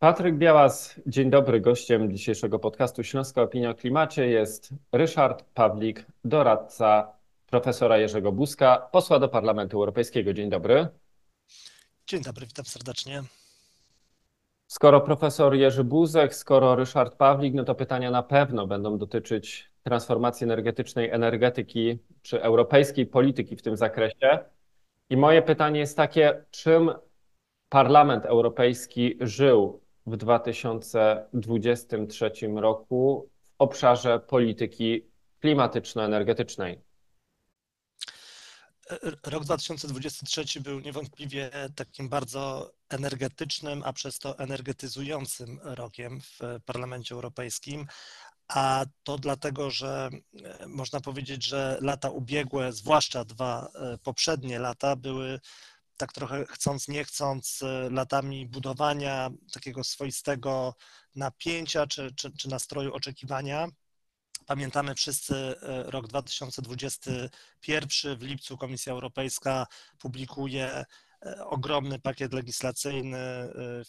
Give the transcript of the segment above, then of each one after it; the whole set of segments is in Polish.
Patryk Białas, dzień dobry. Gościem dzisiejszego podcastu Śląska Opinia o Klimacie jest Ryszard Pawlik, doradca profesora Jerzego Buzka, posła do Parlamentu Europejskiego. Dzień dobry. Dzień dobry, witam serdecznie. Skoro profesor Jerzy Buzek, skoro Ryszard Pawlik, no to pytania na pewno będą dotyczyć transformacji energetycznej, energetyki czy europejskiej polityki w tym zakresie. I moje pytanie jest takie, czym Parlament Europejski żył w 2023 roku w obszarze polityki klimatyczno-energetycznej? Rok 2023 był niewątpliwie takim bardzo energetycznym, a przez to energetyzującym rokiem w Parlamencie Europejskim. A to dlatego, że e, można powiedzieć, że lata ubiegłe, zwłaszcza dwa e, poprzednie lata, były tak trochę chcąc, nie chcąc, e, latami budowania takiego swoistego napięcia czy, czy, czy nastroju oczekiwania. Pamiętamy wszyscy e, rok 2021. W lipcu Komisja Europejska publikuje ogromny pakiet legislacyjny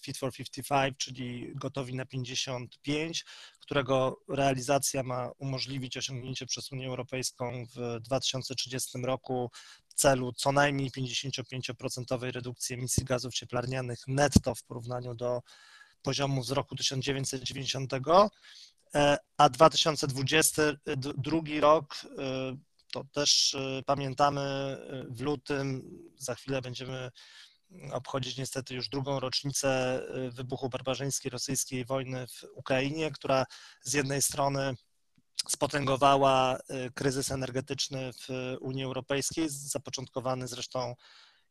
Fit for 55, czyli gotowi na 55, którego realizacja ma umożliwić osiągnięcie przez Unię Europejską w 2030 roku celu co najmniej 55% redukcji emisji gazów cieplarnianych netto w porównaniu do poziomu z roku 1990, e, a 2022 rok e, to też e, pamiętamy w lutym, za chwilę będziemy obchodzić niestety już drugą rocznicę wybuchu barbarzyńskiej rosyjskiej wojny w Ukrainie, która z jednej strony spotęgowała y, kryzys energetyczny w Unii Europejskiej, zapoczątkowany zresztą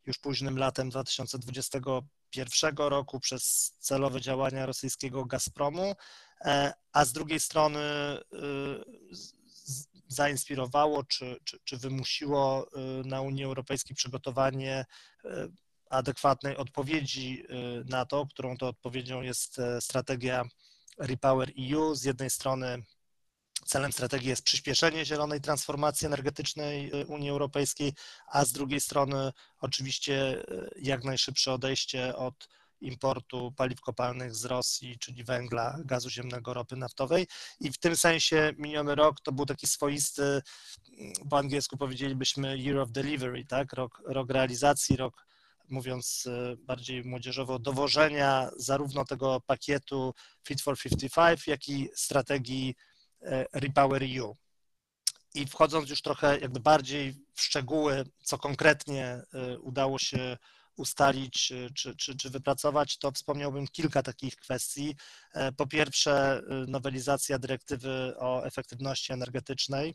już późnym latem 2021 roku przez celowe działania rosyjskiego Gazpromu, e, a z drugiej strony y, zainspirowało czy, czy, czy wymusiło y, na Unii Europejskiej przygotowanie adekwatnej odpowiedzi na to, którą to odpowiedzią jest e, strategia Repower EU. Z jednej strony Celem strategii jest przyspieszenie zielonej transformacji energetycznej y, Unii Europejskiej, a z drugiej strony oczywiście y, jak najszybsze odejście od importu paliw kopalnych z Rosji, czyli węgla, gazu ziemnego, ropy naftowej. I w tym sensie miniony rok to był taki swoisty, mm, po angielsku powiedzielibyśmy year of delivery, tak? rok, rok realizacji, rok mówiąc y, bardziej młodzieżowo, dowożenia zarówno tego pakietu Fit for 55, jak i strategii E, Repower EU. I wchodząc już trochę jakby bardziej w szczegóły, co konkretnie e, udało się ustalić e, czy, czy, czy wypracować, to wspomniałbym kilka takich kwestii. Po pierwsze, nowelizacja dyrektywy o efektywności energetycznej,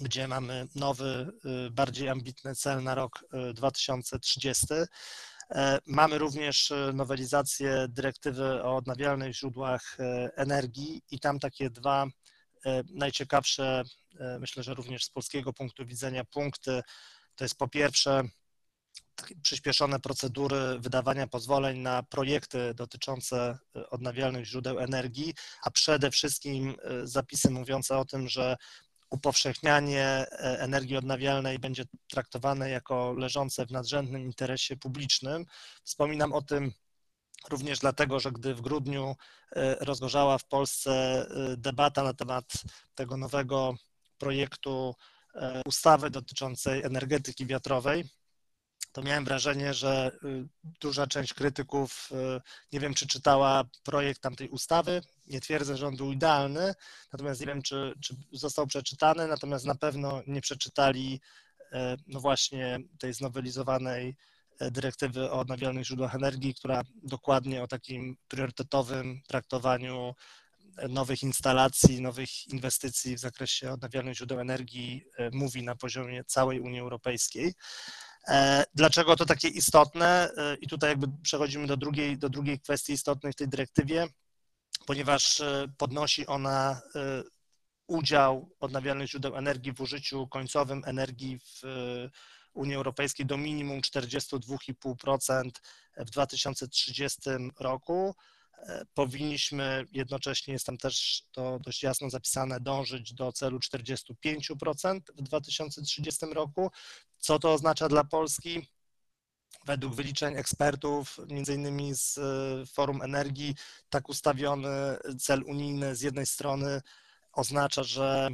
gdzie mamy nowy, bardziej ambitny cel na rok 2030. Mamy również nowelizację dyrektywy o odnawialnych źródłach energii i tam takie dwa E, najciekawsze, e, myślę, że również z polskiego punktu widzenia punkty, to jest po pierwsze przyspieszone procedury wydawania pozwoleń na projekty dotyczące e, odnawialnych źródeł energii, a przede wszystkim zapisy mówiące o tym, że upowszechnianie energii odnawialnej będzie traktowane jako leżące w nadrzędnym interesie publicznym. Wspominam o tym Również dlatego, że gdy w grudniu e, rozgorzała w Polsce e, debata na temat tego nowego projektu e, ustawy dotyczącej energetyki wiatrowej, to miałem wrażenie, że duża część krytyków, nie wiem, czy czytała projekt tamtej ustawy. Nie twierdzę, że on był idealny, natomiast nie wiem, czy, czy został przeczytany, natomiast na pewno nie przeczytali no właśnie tej znowelizowanej dyrektywy o odnawialnych źródłach energii, która dokładnie o takim priorytetowym traktowaniu nowych instalacji, nowych inwestycji w zakresie odnawialnych źródeł energii mówi na poziomie całej Unii Europejskiej. E, dlaczego to takie istotne? E, I tutaj jakby przechodzimy do drugiej, do drugiej kwestii istotnej w tej dyrektywie, ponieważ podnosi ona udział odnawialnych źródeł energii w użyciu końcowym energii w Unii Europejskiej do minimum 42,5% w 2030 roku. Powinniśmy jednocześnie, jest tam też to dość jasno zapisane, dążyć do celu 45% w 2030 roku. Co to oznacza dla Polski? według wyliczeń ekspertów, między innymi z Forum Energii, tak ustawiony cel unijny z jednej strony oznacza, że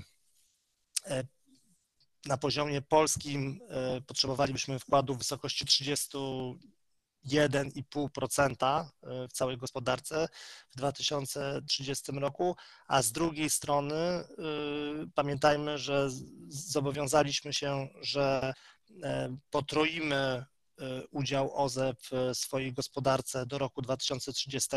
na poziomie polskim potrzebowalibyśmy wkładu w wysokości 30 1,5% y, w całej gospodarce w 2030 roku, a z drugiej strony y, pamiętajmy, że zobowiązaliśmy się, że e, potroimy y, udział OZE w swojej gospodarce do roku 2030.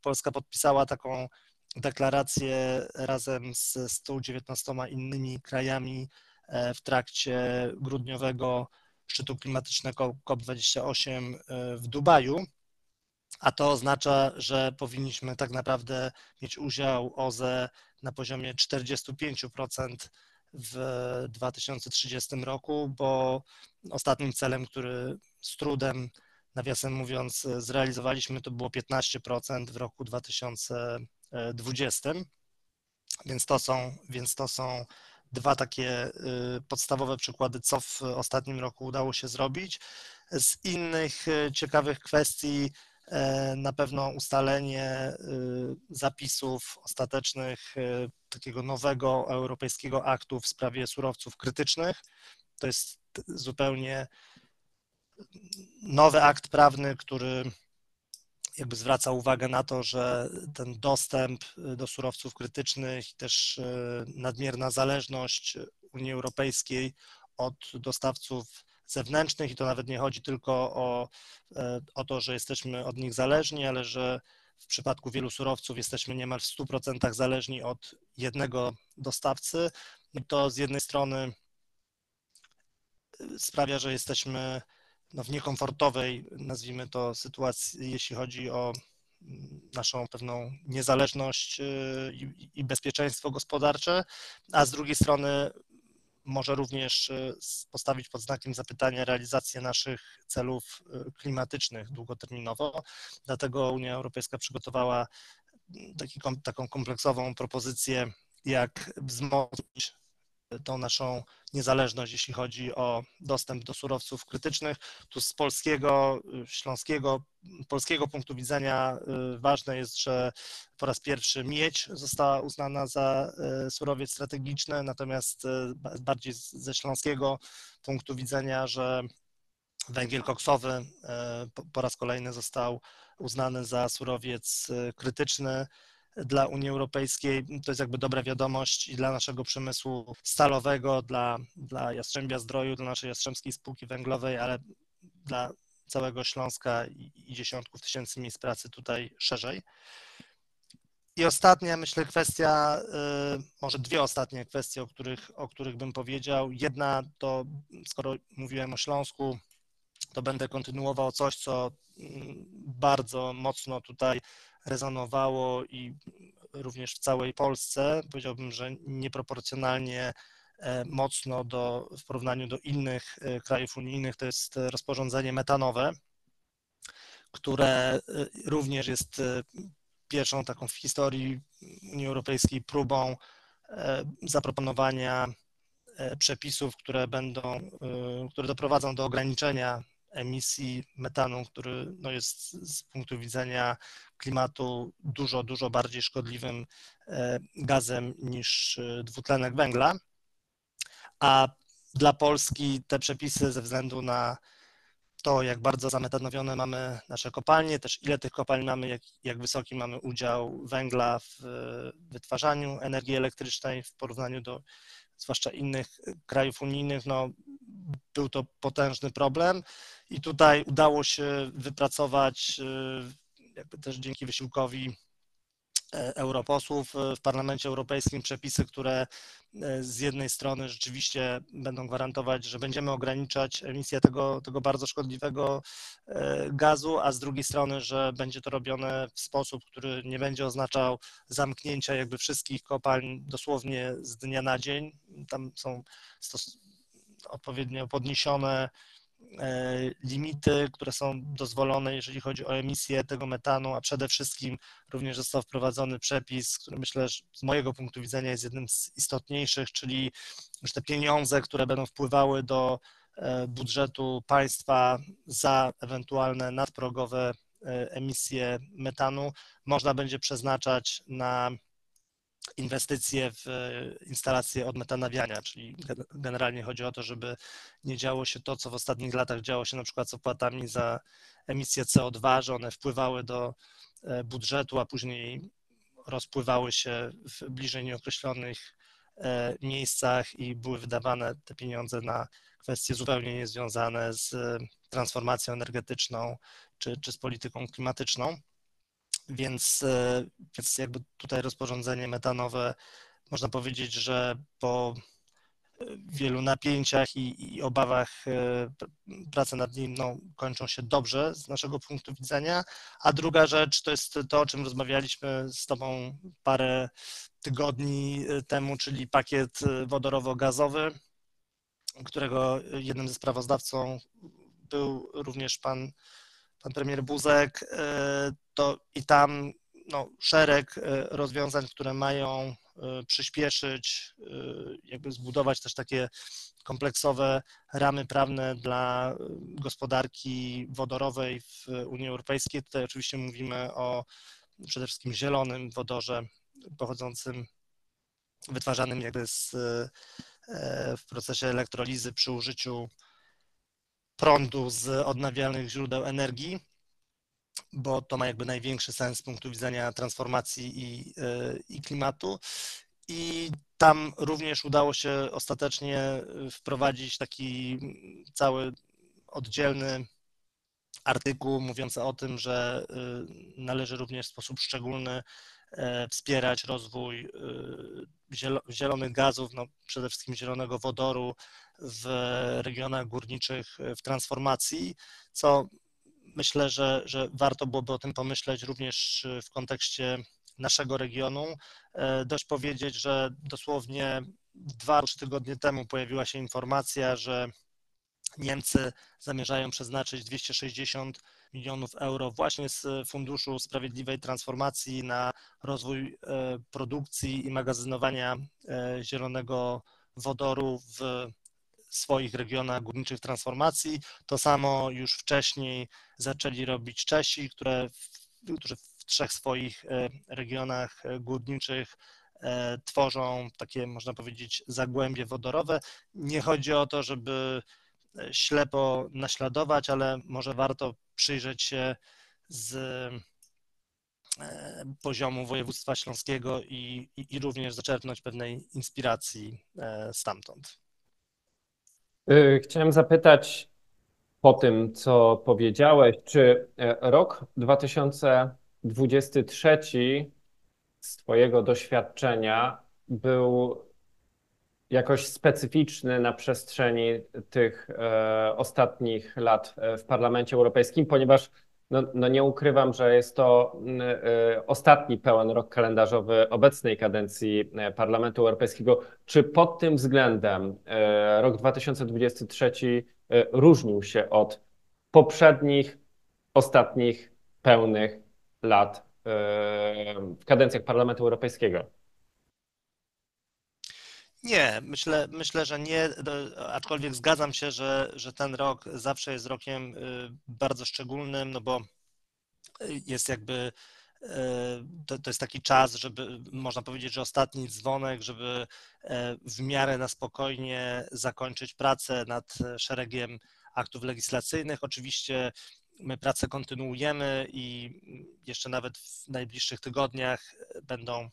Polska podpisała taką deklarację razem z 119 innymi krajami e, w trakcie grudniowego szczytu klimatycznego COP28 e, w Dubaju, a to oznacza, że powinniśmy tak naprawdę mieć udział OZE na poziomie 45% w 2030 roku, bo ostatnim celem, który z trudem, nawiasem mówiąc, zrealizowaliśmy, to było 15% w roku 2020. Więc to są, więc to są dwa takie y, podstawowe przykłady, co w ostatnim roku udało się zrobić. Z innych y, ciekawych kwestii e, na pewno ustalenie y, zapisów ostatecznych takiego nowego europejskiego aktu w sprawie surowców krytycznych. To jest zupełnie nowy akt prawny, który jakby zwraca uwagę na to, że ten dostęp do surowców krytycznych też e, nadmierna zależność Unii Europejskiej od dostawców zewnętrznych, i to nawet nie chodzi tylko o, e, o to, że jesteśmy od nich zależni, ale że w przypadku wielu surowców jesteśmy niemal w 100% zależni od jednego dostawcy. To z jednej strony sprawia, że jesteśmy no, w niekomfortowej, nazwijmy to, sytuacji, jeśli chodzi o mm, naszą pewną niezależność y, i, i bezpieczeństwo gospodarcze, a z drugiej strony może również y, postawić pod znakiem zapytania realizację naszych celów y, klimatycznych długoterminowo. Dlatego Unia Europejska przygotowała mm, taki, taką kompleksową propozycję, jak wzmocnić tą naszą niezależność, jeśli chodzi o dostęp do surowców krytycznych. Tu z polskiego, śląskiego, polskiego punktu widzenia y, ważne jest, że po raz pierwszy miedź została uznana za y, surowiec strategiczny, natomiast y, bardziej ze śląskiego punktu widzenia, że węgiel koksowy po raz kolejny został uznany za surowiec krytyczny dla Unii Europejskiej. To jest jakby dobra wiadomość i dla naszego przemysłu stalowego, dla, dla Jastrzębia Zdroju, dla naszej Jastrzębskiej Spółki Węglowej, ale dla całego Śląska i, dziesiątków tysięcy miejsc pracy tutaj szerzej. I ostatnia, myślę, kwestia, y, może dwie ostatnie kwestie, o których, o których bym powiedział. Jedna to, skoro mówiłem o Śląsku, to będę kontynuował coś, co mm, bardzo mocno tutaj rezonowało i również w całej Polsce. Powiedziałbym, że nieproporcjonalnie e, mocno do, w porównaniu do innych e, krajów unijnych, to jest rozporządzenie metanowe, które e, również jest pierwszą taką w historii Unii Europejskiej próbą zaproponowania przepisów, które będą, które doprowadzą do ograniczenia emisji metanu, który no jest z punktu widzenia klimatu dużo, dużo bardziej szkodliwym e, gazem niż e, dwutlenek węgla. A dla Polski te przepisy ze względu na to, jak bardzo zametanowione mamy nasze kopalnie, też ile tych kopalń mamy, jak, jak wysoki mamy udział węgla w wytwarzaniu energii elektrycznej w porównaniu do zwłaszcza innych krajów unijnych, no, był to potężny problem i tutaj udało się wypracować, y, jakby też dzięki wysiłkowi europosłów e, w Parlamencie Europejskim przepisy, które e, z jednej strony rzeczywiście będą gwarantować, że będziemy ograniczać emisję tego, tego bardzo szkodliwego gazu, a z drugiej strony, że będzie to robione w sposób, który nie będzie oznaczał zamknięcia jakby wszystkich kopalń dosłownie z dnia na dzień. Tam są odpowiednio podniesione e, limity, które są dozwolone, jeżeli chodzi o emisję tego metanu, a przede wszystkim również został wprowadzony przepis, który myślę, że z mojego punktu widzenia jest jednym z istotniejszych, czyli że te pieniądze, które będą wpływały do budżetu państwa za ewentualne nadprogowe emisje metanu można będzie przeznaczać na inwestycje w instalacje odmetanawiania, czyli generalnie chodzi o to, żeby nie działo się to, co w ostatnich latach działo się na przykład z opłatami za emisję CO2, że one wpływały do budżetu, a później rozpływały się w bliżej nieokreślonych e, miejscach i były wydawane te pieniądze na kwestie zupełnie niezwiązane z transformacją energetyczną czy, czy z polityką klimatyczną. Więc, e, więc jakby tutaj rozporządzenie metanowe można powiedzieć, że po wielu napięciach i, i, obawach e, prace nad nim no, kończą się dobrze z naszego punktu widzenia. A druga rzecz to jest to, o czym rozmawialiśmy z Tobą parę tygodni e, temu, czyli pakiet e, wodorowo-gazowy, którego jednym ze sprawozdawcą był również pan, pan premier Buzek. To i tam no, szereg rozwiązań, które mają E, przyspieszyć, e, jakby zbudować też takie kompleksowe ramy prawne dla gospodarki wodorowej w Unii Europejskiej. Tutaj oczywiście mówimy o przede wszystkim zielonym wodorze pochodzącym, wytwarzanym jakby z, e, w procesie elektrolizy przy użyciu prądu z odnawialnych źródeł energii bo to ma jakby największy sens z punktu widzenia transformacji i, e, i klimatu. I tam również udało się ostatecznie wprowadzić taki cały oddzielny artykuł mówiący o tym, że e, należy również w sposób szczególny wspierać rozwój zielonych gazów, no przede wszystkim zielonego wodoru w regionach górniczych w transformacji, co myślę, że, że warto byłoby o tym pomyśleć również w kontekście naszego regionu. E, dość powiedzieć, że dosłownie dwa, trzy tygodnie temu pojawiła się informacja, że Niemcy zamierzają przeznaczyć 260 milionów euro właśnie z Funduszu Sprawiedliwej Transformacji na rozwój e, produkcji i magazynowania e, zielonego wodoru w swoich regionach górniczych transformacji. To samo już wcześniej zaczęli robić Czesi, które którzy w trzech swoich e, regionach górniczych tworzą takie, można powiedzieć, zagłębie wodorowe. Nie chodzi o to, żeby ślepo naśladować, ale może warto przyjrzeć się z poziomu województwa śląskiego i, i, i również zaczerpnąć pewnej inspiracji stamtąd. Y, chciałem zapytać po tym, co powiedziałeś, czy e, rok 2023 z Twojego doświadczenia był jakoś specyficzny na przestrzeni tych e, ostatnich lat e, w Parlamencie Europejskim, ponieważ no, no nie ukrywam, że jest to y, ostatni pełen rok kalendarzowy obecnej kadencji e, Parlamentu Europejskiego. Czy pod tym względem rok 2023 y, różnił się od poprzednich, ostatnich pełnych lat w kadencjach Parlamentu Europejskiego? Nie, myślę, myślę, że nie, aczkolwiek zgadzam się, że, że ten rok zawsze jest rokiem y, bardzo szczególnym, no bo jest jakby y, to, to, jest taki czas, żeby można powiedzieć, że ostatni dzwonek, żeby e, w miarę na spokojnie zakończyć pracę nad szeregiem aktów legislacyjnych. Oczywiście my pracę kontynuujemy i jeszcze nawet w najbliższych tygodniach będą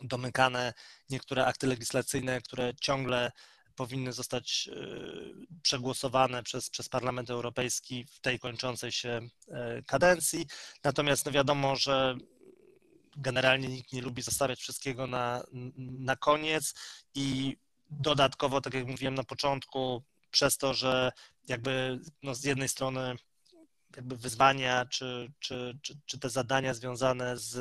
domykane niektóre akty legislacyjne, które ciągle powinny zostać e, przegłosowane przez, przez Parlament Europejski w tej kończącej się e, kadencji. Natomiast no wiadomo, że generalnie nikt nie lubi zostawiać wszystkiego na, na koniec i dodatkowo, tak jak mówiłem na początku, przez to, że jakby no z jednej strony jakby wyzwania czy, czy, czy, czy te zadania związane z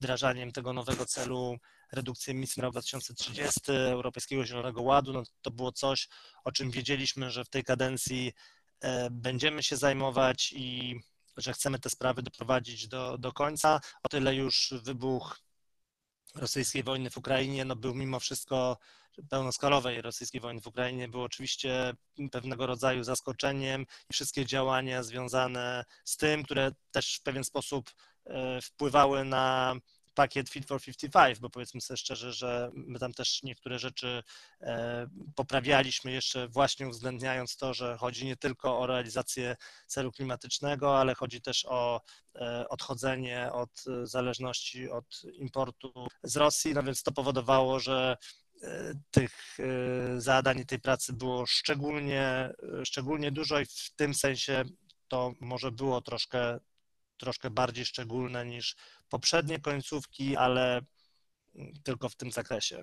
wdrażaniem tego nowego celu redukcji emisji na rok 2030, Europejskiego Zielonego Ładu, no to było coś, o czym wiedzieliśmy, że w tej kadencji e, będziemy się zajmować i że chcemy te sprawy doprowadzić do, do końca. O tyle już wybuch rosyjskiej wojny w Ukrainie no, był mimo wszystko pełnoskalowej rosyjskiej wojny w Ukrainie. Był oczywiście pewnego rodzaju zaskoczeniem i wszystkie działania związane z tym, które też w pewien sposób e, wpływały na pakiet Fit for 55, bo powiedzmy sobie szczerze, że my tam też niektóre rzeczy e, poprawialiśmy jeszcze właśnie uwzględniając to, że chodzi nie tylko o realizację celu klimatycznego, ale chodzi też o e, odchodzenie od zależności od importu z Rosji, no więc to powodowało, że e, tych zadań i tej pracy było szczególnie, szczególnie dużo i w tym sensie to może było troszkę troszkę bardziej szczególne niż poprzednie końcówki, ale tylko w tym zakresie.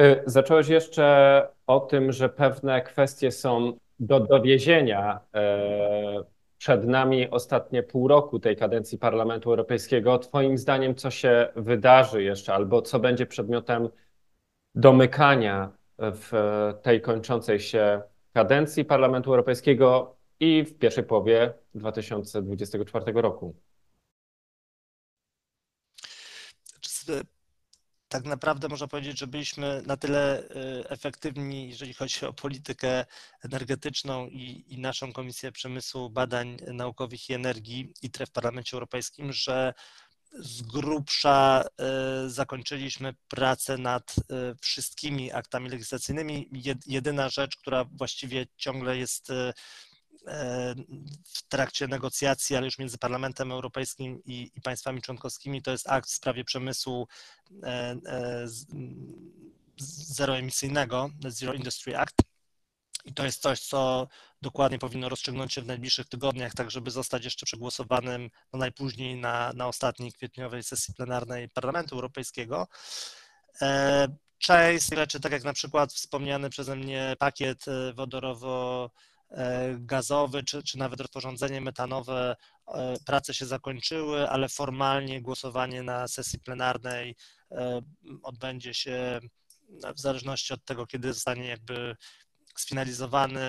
Y, zacząłeś jeszcze o tym, że pewne kwestie są do dowiezienia. E, przed nami ostatnie pół roku tej kadencji Parlamentu Europejskiego. Twoim zdaniem, co się wydarzy jeszcze, albo co będzie przedmiotem domykania w tej kończącej się kadencji Parlamentu Europejskiego i w pierwszej połowie 2024 roku. Tak naprawdę można powiedzieć, że byliśmy na tyle y, efektywni, jeżeli chodzi o politykę energetyczną i, i naszą Komisję Przemysłu, Badań Naukowych i Energii ITRE w Parlamencie Europejskim, że z grubsza y, zakończyliśmy pracę nad y, wszystkimi aktami legislacyjnymi. Jedyna rzecz, która właściwie ciągle jest w trakcie negocjacji, ale już między Parlamentem Europejskim i, i państwami członkowskimi, to jest akt w sprawie przemysłu e, e, zeroemisyjnego, Zero Industry Act. I to jest coś, co dokładnie powinno rozstrzygnąć się w najbliższych tygodniach, tak żeby zostać jeszcze przegłosowanym no najpóźniej na, na ostatniej kwietniowej sesji plenarnej Parlamentu Europejskiego. E, część rzeczy, tak jak na przykład wspomniany przeze mnie pakiet wodorowo gazowy, czy, czy nawet rozporządzenie metanowe, e, prace się zakończyły, ale formalnie głosowanie na sesji plenarnej e, odbędzie się w zależności od tego, kiedy zostanie jakby sfinalizowany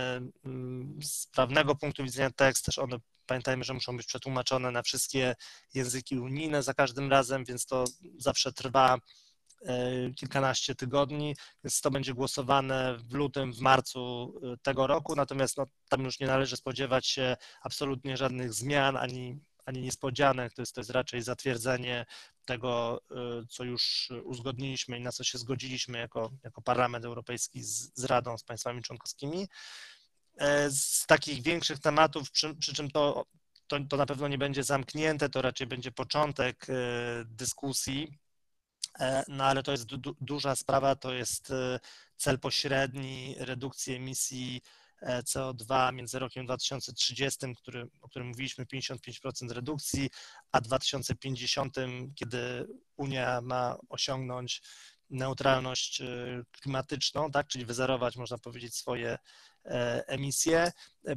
mm, z prawnego punktu widzenia tekst, też one pamiętajmy, że muszą być przetłumaczone na wszystkie języki unijne za każdym razem, więc to zawsze trwa. E, kilkanaście tygodni, więc to będzie głosowane w lutym, w marcu e, tego roku, natomiast no, tam już nie należy spodziewać się absolutnie żadnych zmian ani, ani niespodzianek, to jest, to jest raczej zatwierdzenie tego, e, co już uzgodniliśmy i na co się zgodziliśmy jako, jako Parlament Europejski z, z Radą, z państwami członkowskimi. Z takich większych tematów, przy, przy czym to, to, to na pewno nie będzie zamknięte, to raczej będzie początek dyskusji. E, no ale to jest du duża sprawa, to jest e, cel pośredni redukcji emisji e, CO2 między rokiem 2030, który, o którym mówiliśmy, 55% redukcji, a 2050, kiedy Unia ma osiągnąć neutralność klimatyczną, tak, czyli wyzerować, można powiedzieć, swoje emisje.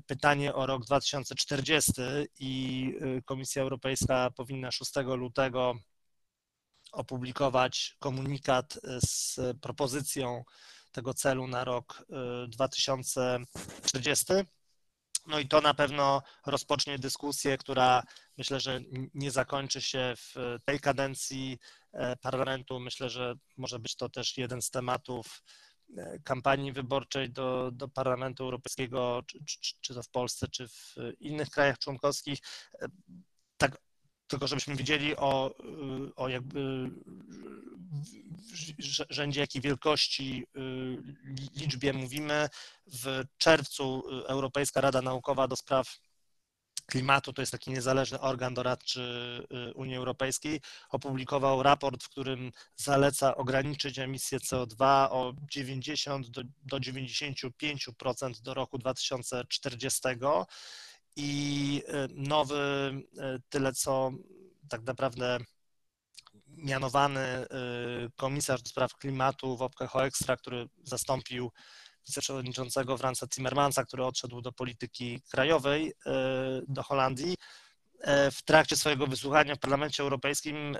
Pytanie o rok 2040 i Komisja Europejska powinna 6 lutego opublikować komunikat e, z propozycją tego celu na rok 2040. E, no i to na pewno rozpocznie dyskusję, która myślę, że nie zakończy się w tej kadencji e, parlamentu. Myślę, że może być to też jeden z tematów kampanii wyborczej do, do Parlamentu Europejskiego, czy, czy, czy to w Polsce, czy w innych krajach członkowskich. Tak tylko żebyśmy wiedzieli o, o jakby rzędzie jakiej wielkości y, liczbie mówimy. W czerwcu Europejska Rada Naukowa do spraw klimatu, to jest taki niezależny organ doradczy y, Unii Europejskiej, opublikował raport, w którym zaleca ograniczyć emisję CO2 o 90 do, do 95% do roku 2040 i y, nowy, y, tyle co tak naprawdę mianowany y, komisarz do spraw klimatu Wopke Hoekstra, który zastąpił wiceprzewodniczącego Franza Timmermansa, który odszedł do polityki krajowej do Holandii. W trakcie swojego wysłuchania w Parlamencie Europejskim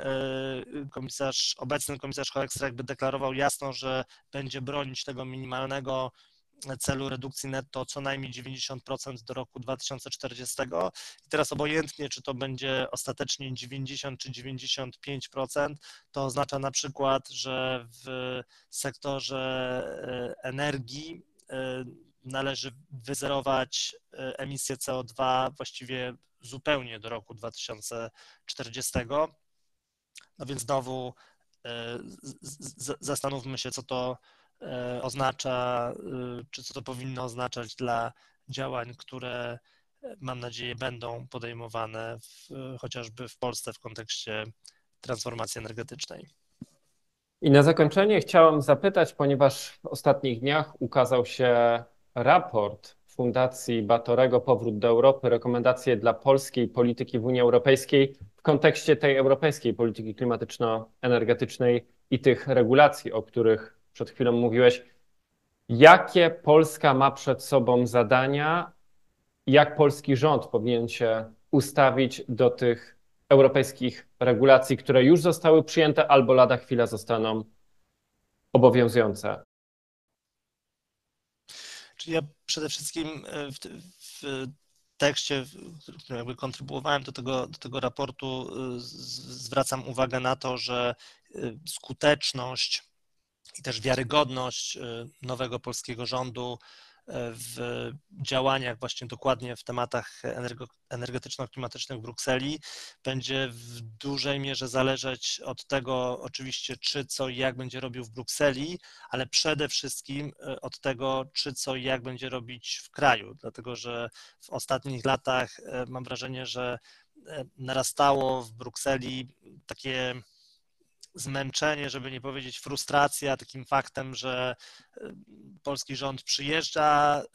komisarz, obecny komisarz Hoekstra jakby deklarował jasno, że będzie bronić tego minimalnego celu redukcji netto co najmniej 90% do roku 2040. I teraz obojętnie, czy to będzie ostatecznie 90 czy 95%, to oznacza na przykład, że w sektorze e, energii e, należy wyzerować e, emisję CO2 właściwie zupełnie do roku 2040. No więc znowu zastanówmy się, co to oznacza, y, czy co to powinno oznaczać dla działań, które e, mam nadzieję będą podejmowane w, chociażby w Polsce w kontekście transformacji energetycznej. I na zakończenie chciałem zapytać, ponieważ w ostatnich dniach ukazał się raport Fundacji Batorego Powrót do Europy, rekomendacje dla polskiej polityki w Unii Europejskiej w kontekście tej europejskiej polityki klimatyczno-energetycznej i tych regulacji, o których przed chwilą mówiłeś, jakie Polska ma przed sobą zadania, jak polski rząd powinien się ustawić do tych europejskich regulacji, które już zostały przyjęte albo lada chwila zostaną obowiązujące? Czyli ja przede wszystkim e, w, w tekście, w którym jakby kontrybuowałem do tego, do tego raportu, e, zwracam uwagę na to, że e, skuteczność też wiarygodność y, nowego polskiego rządu y, w działaniach właśnie dokładnie w tematach energetyczno-klimatycznych w Brukseli będzie w dużej mierze zależeć od tego oczywiście, czy co i jak będzie robił w Brukseli, ale przede wszystkim y, od tego, czy co i jak będzie robić w kraju, dlatego że w ostatnich latach mam wrażenie, że narastało w Brukseli takie zmęczenie, żeby nie powiedzieć frustracja takim faktem, że y, polski rząd przyjeżdża y,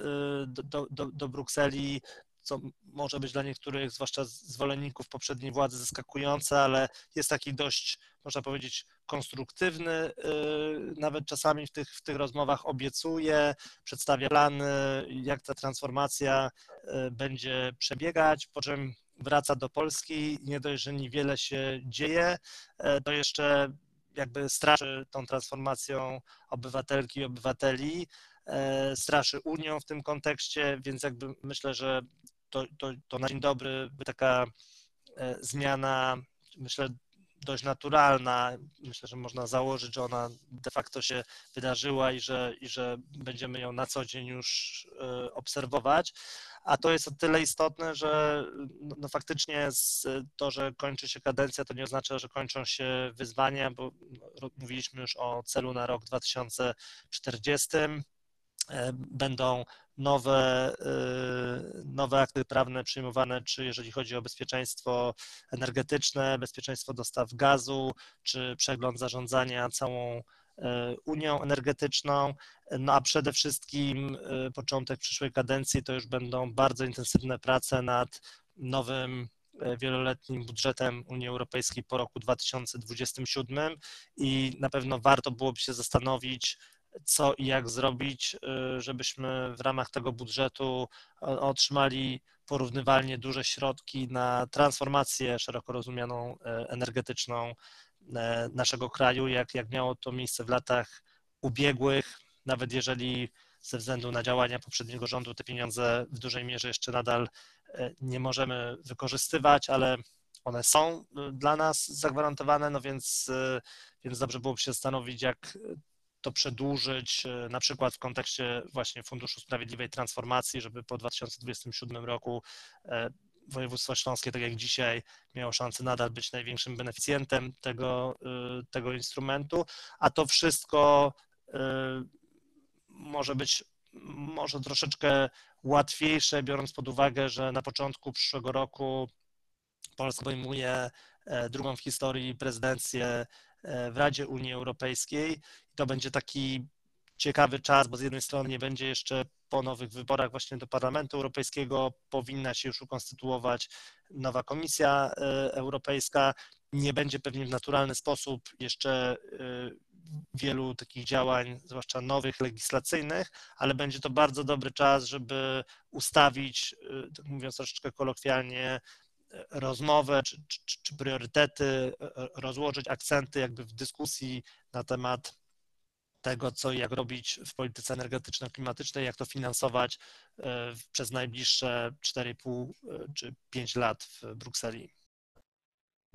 do, do, do Brukseli, co może być dla niektórych, zwłaszcza zwolenników poprzedniej władzy, zaskakujące, ale jest taki dość, można powiedzieć, konstruktywny, y, nawet czasami w tych, w tych rozmowach obiecuje, przedstawia plany, jak ta transformacja będzie przebiegać, po czym wraca do Polski nie dość, że niewiele się dzieje, e, to jeszcze jakby straszy tą transformacją obywatelki i obywateli, e, straszy Unią w tym kontekście, więc jakby myślę, że to, to, to na dzień dobry by taka e, zmiana, myślę, dość naturalna. Myślę, że można założyć, że ona de facto się wydarzyła i że, i że będziemy ją na co dzień już obserwować a to jest o tyle istotne, że no, no faktycznie to, że kończy się kadencja, to nie oznacza, że kończą się wyzwania, bo no, mówiliśmy już o celu na rok 2040. E, będą nowe, e, nowe akty prawne przyjmowane, czy jeżeli chodzi o bezpieczeństwo energetyczne, bezpieczeństwo dostaw gazu, czy przegląd zarządzania całą Unią Energetyczną, no a przede wszystkim e, początek przyszłej kadencji to już będą bardzo intensywne prace nad nowym e, wieloletnim budżetem Unii Europejskiej po roku 2027 i na pewno warto byłoby się zastanowić, co i jak zrobić, żebyśmy w ramach tego budżetu otrzymali porównywalnie duże środki na transformację szeroko rozumianą energetyczną E, naszego kraju, jak, jak miało to miejsce w latach ubiegłych, nawet jeżeli ze względu na działania poprzedniego rządu te pieniądze w dużej mierze jeszcze nadal e, nie możemy wykorzystywać, ale one są e, dla nas zagwarantowane, no więc, więc dobrze byłoby się zastanowić, jak to przedłużyć, na przykład w kontekście właśnie Funduszu Sprawiedliwej Transformacji, żeby po 2027 roku województwo śląskie, tak jak dzisiaj, miało szansę nadal być największym beneficjentem tego, y, tego instrumentu, a to wszystko y, może być może troszeczkę łatwiejsze, biorąc pod uwagę, że na początku przyszłego roku Polska obejmuje e, drugą w historii prezydencję e, w Radzie Unii Europejskiej. I to będzie taki ciekawy czas, bo z jednej strony nie będzie jeszcze po nowych wyborach właśnie do Parlamentu Europejskiego, powinna się już ukonstytuować nowa Komisja e, Europejska. Nie będzie pewnie w naturalny sposób jeszcze e, wielu takich działań, zwłaszcza nowych, legislacyjnych, ale będzie to bardzo dobry czas, żeby ustawić, e, tak mówiąc troszeczkę kolokwialnie, rozmowę czy, czy, czy priorytety, rozłożyć akcenty jakby w dyskusji na temat tego, co i jak robić w polityce energetyczno-klimatycznej, jak to finansować przez najbliższe 4,5 czy 5 lat w Brukseli.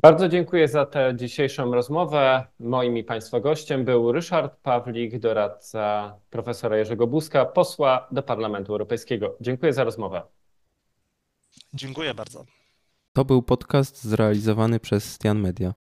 Bardzo dziękuję za tę dzisiejszą rozmowę. Moim i Państwa gościem był Ryszard Pawlik, doradca profesora Jerzego Buzka, posła do Parlamentu Europejskiego. Dziękuję za rozmowę. Dziękuję bardzo. To był podcast zrealizowany przez Stian Media.